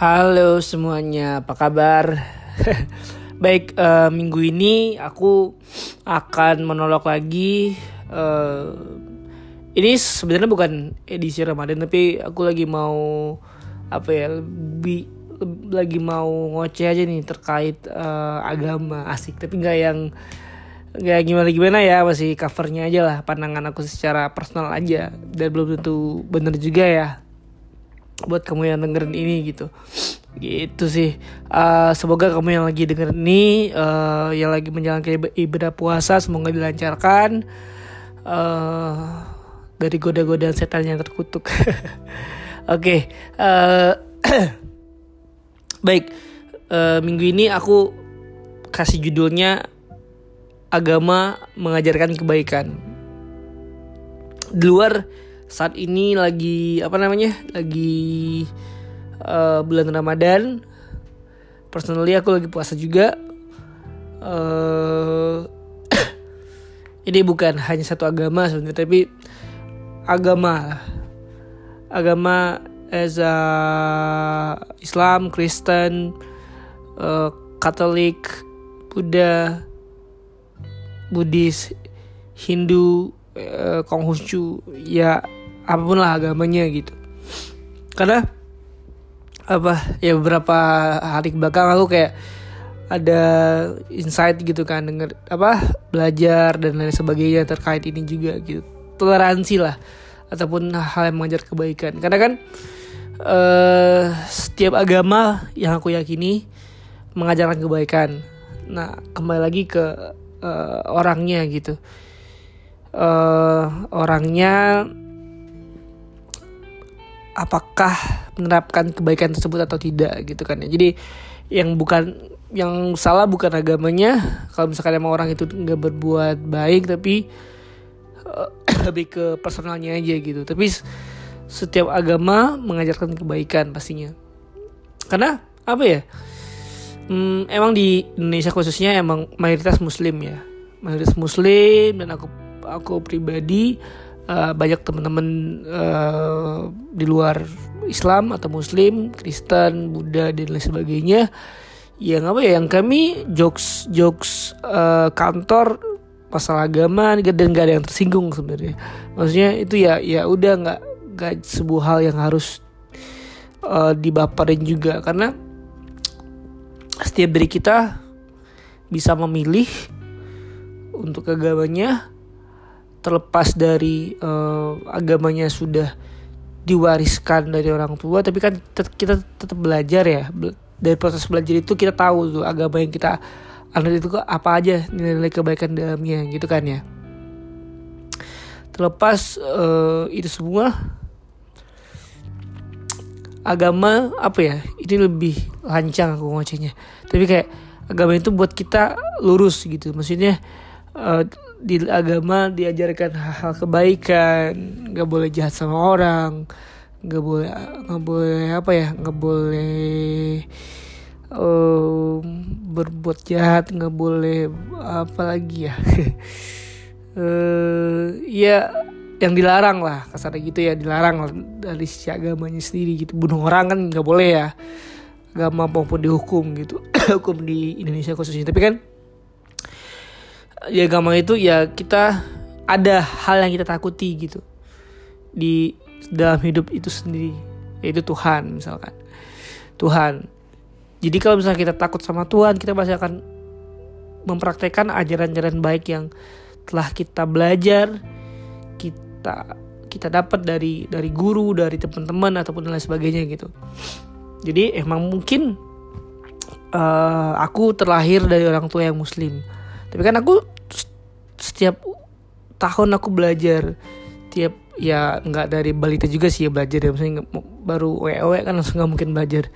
Halo semuanya, apa kabar? Baik, uh, minggu ini aku akan monolog lagi. Uh, ini sebenarnya bukan edisi Ramadan, tapi aku lagi mau apa ya lebih lagi mau ngoceh aja nih terkait uh, agama asik, tapi nggak yang nggak gimana gimana ya masih covernya aja lah pandangan aku secara personal aja dan belum tentu bener juga ya buat kamu yang dengerin ini gitu. Gitu sih. Uh, semoga kamu yang lagi dengerin ini uh, yang lagi menjalankan ibadah puasa semoga dilancarkan. Uh, dari goda-godaan setan yang terkutuk. Oke okay, uh, baik. Uh, minggu ini aku kasih judulnya agama mengajarkan kebaikan. Di luar saat ini lagi apa namanya lagi uh, bulan Ramadan. Personally aku lagi puasa juga. Uh, ini bukan hanya satu agama sebenarnya tapi agama agama as a Islam Kristen uh, Katolik Buddha Buddhis Hindu uh, Konghucu ya apa pun lah agamanya gitu. Karena apa ya beberapa hari belakang aku kayak ada insight gitu kan denger apa belajar dan lain sebagainya terkait ini juga gitu. Toleransi lah ataupun hal yang mengajar kebaikan. Karena kan uh, setiap agama yang aku yakini mengajarkan kebaikan. Nah kembali lagi ke uh, orangnya gitu. Uh, orangnya apakah menerapkan kebaikan tersebut atau tidak gitu kan ya. Jadi yang bukan yang salah bukan agamanya. Kalau misalkan emang orang itu nggak berbuat baik tapi uh, lebih ke personalnya aja gitu. Tapi setiap agama mengajarkan kebaikan pastinya. Karena apa ya hmm, emang di Indonesia khususnya emang mayoritas muslim ya. Mayoritas muslim dan aku aku pribadi uh, banyak teman-teman uh, di luar Islam atau Muslim, Kristen, Buddha dan lain sebagainya. Yang apa ya yang kami jokes jokes uh, kantor masalah agama dan gak ada yang tersinggung sebenarnya. Maksudnya itu ya ya udah nggak nggak sebuah hal yang harus uh, dibaperin juga. Karena setiap dari kita bisa memilih untuk agamanya terlepas dari uh, agamanya sudah diwariskan dari orang tua tapi kan kita tetap belajar ya. Dari proses belajar itu kita tahu tuh agama yang kita anut itu apa aja nilai-nilai kebaikan dalamnya gitu kan ya. Terlepas uh, itu semua agama apa ya ini lebih lancang aku ngocehnya. Tapi kayak agama itu buat kita lurus gitu. Maksudnya uh, di agama diajarkan hal-hal kebaikan. Nggak boleh jahat sama orang. Nggak boleh nggak boleh apa ya nggak boleh um, berbuat jahat nggak boleh apa lagi ya. Uh, ya yang dilarang lah. Kasar gitu ya dilarang dari sisi agamanya sendiri gitu. Bunuh orang kan nggak boleh ya. Agama maupun dihukum gitu. Hukum di Indonesia khususnya. Tapi kan di agama itu ya kita ada hal yang kita takuti gitu. Di dalam hidup itu sendiri yaitu Tuhan misalkan. Tuhan. Jadi kalau misalnya kita takut sama Tuhan kita pasti akan mempraktekkan ajaran-ajaran baik yang telah kita belajar kita kita dapat dari dari guru dari teman-teman ataupun lain sebagainya gitu. Jadi emang mungkin uh, aku terlahir dari orang tua yang muslim tapi kan aku setiap tahun aku belajar. Tiap ya nggak dari balita juga sih ya belajar ya. Misalnya baru wewe kan langsung nggak mungkin belajar.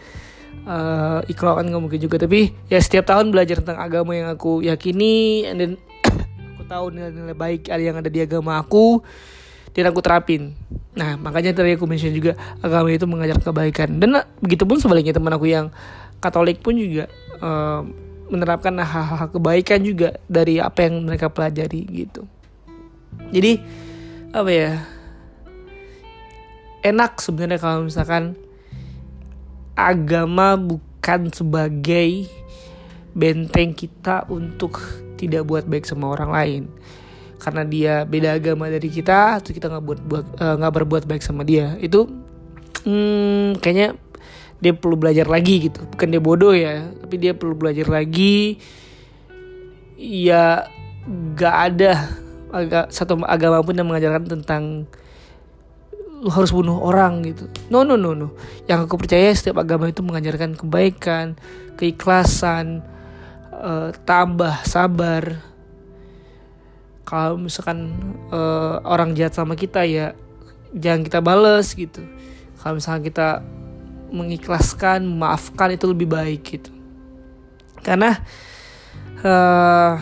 Uh, ikro kan nggak mungkin juga. Tapi ya setiap tahun belajar tentang agama yang aku yakini and then aku tahu nilai-nilai baik yang ada di agama aku dan aku terapin. Nah makanya tadi aku mention juga agama itu mengajar kebaikan. Dan begitu pun sebaliknya teman aku yang Katolik pun juga uh, menerapkan hal-hal kebaikan juga dari apa yang mereka pelajari gitu. Jadi apa ya? Enak sebenarnya kalau misalkan agama bukan sebagai benteng kita untuk tidak buat baik sama orang lain karena dia beda agama dari kita terus kita nggak buat eh, nggak uh, berbuat baik sama dia itu hmm, kayaknya dia perlu belajar lagi gitu. Bukan dia bodoh ya tapi dia perlu belajar lagi. Ya gak ada agak satu agama pun yang mengajarkan tentang lu harus bunuh orang gitu. No no no no. Yang aku percaya setiap agama itu mengajarkan kebaikan keikhlasan uh, tabah sabar. Kalau misalkan uh, orang jahat sama kita ya jangan kita bales gitu. Kalau misalkan kita mengikhlaskan memaafkan itu lebih baik gitu. Karena uh,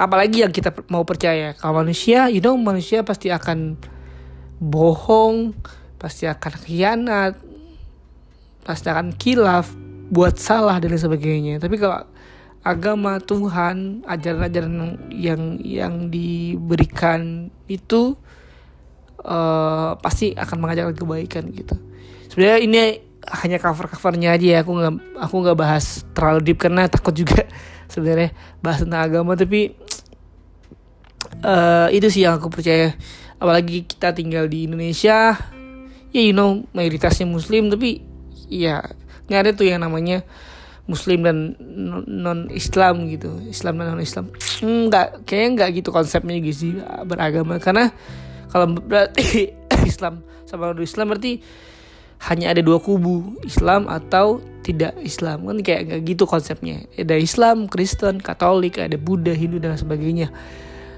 apalagi yang kita mau percaya. Kalau manusia you know manusia pasti akan bohong pasti akan khianat pasti akan kilaf buat salah dan sebagainya. Tapi kalau agama Tuhan ajaran-ajaran yang yang diberikan itu uh, pasti akan mengajarkan kebaikan gitu sebenarnya ini hanya cover covernya aja ya aku nggak aku nggak bahas terlalu deep karena takut juga sebenarnya bahas tentang agama tapi uh, itu sih yang aku percaya. Apalagi kita tinggal di Indonesia ya you know mayoritasnya Muslim tapi ya nggak ada tuh yang namanya Muslim dan non Islam gitu. Islam dan non Islam nggak kayaknya nggak gitu konsepnya gitu sih beragama. Karena kalau berarti Islam sama non Islam berarti hanya ada dua kubu Islam atau tidak Islam. Kan kayak nggak gitu konsepnya. Ada Islam Kristen Katolik ada Buddha Hindu dan sebagainya.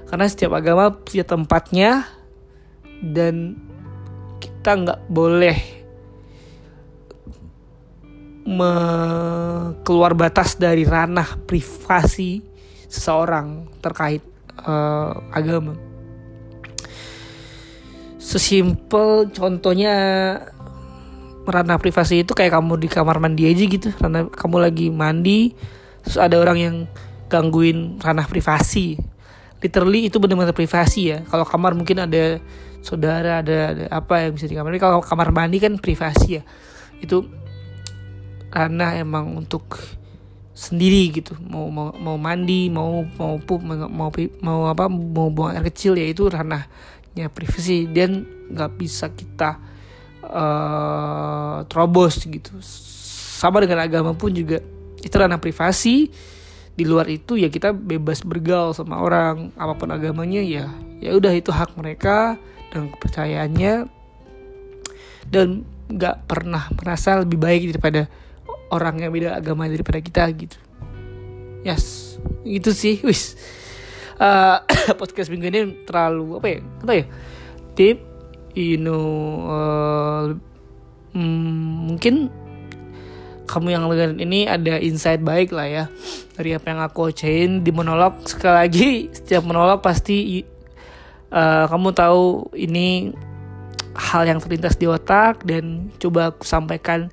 Karena setiap agama punya tempatnya dan kita nggak boleh keluar batas dari ranah privasi seseorang terkait uh, agama. Sesimpel contohnya ranah privasi itu kayak kamu di kamar mandi aja gitu, karena kamu lagi mandi terus ada orang yang gangguin ranah privasi. Literally itu benar-benar privasi ya. Kalau kamar mungkin ada saudara, ada, ada apa yang bisa di kamar. Kalau kamar mandi kan privasi ya. Itu ranah emang untuk sendiri gitu mau mau mau mandi mau mau pup mau mau, mau apa mau buang air kecil ya itu ranahnya privasi dan nggak bisa kita uh, terobos gitu. Sama dengan agama pun juga. Itu ranah privasi. Di luar itu ya kita bebas bergaul sama orang. Apa pun agamanya ya ya udah itu hak mereka dan kepercayaannya. Dan nggak pernah merasa lebih baik daripada orang yang beda agama daripada kita gitu. Yes gitu sih wis. Uh, podcast minggu ini terlalu apa ya apa ya. Deep you know uh, mungkin kamu yang dengerin ini ada insight baik lah ya. Dari apa yang aku ocehin di monolog. Sekali lagi setiap monolog pasti uh, kamu tahu ini hal yang terlintas di otak dan coba aku sampaikan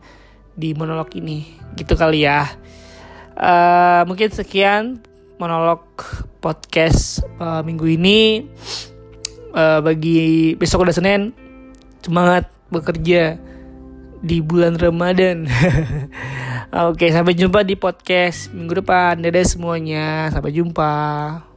di monolog ini. Gitu kali ya. Uh, mungkin sekian monolog podcast uh, minggu ini uh, bagi besok udah senin semangat bekerja di bulan Ramadan. Oke, sampai jumpa di podcast minggu depan. Dadah semuanya. Sampai jumpa.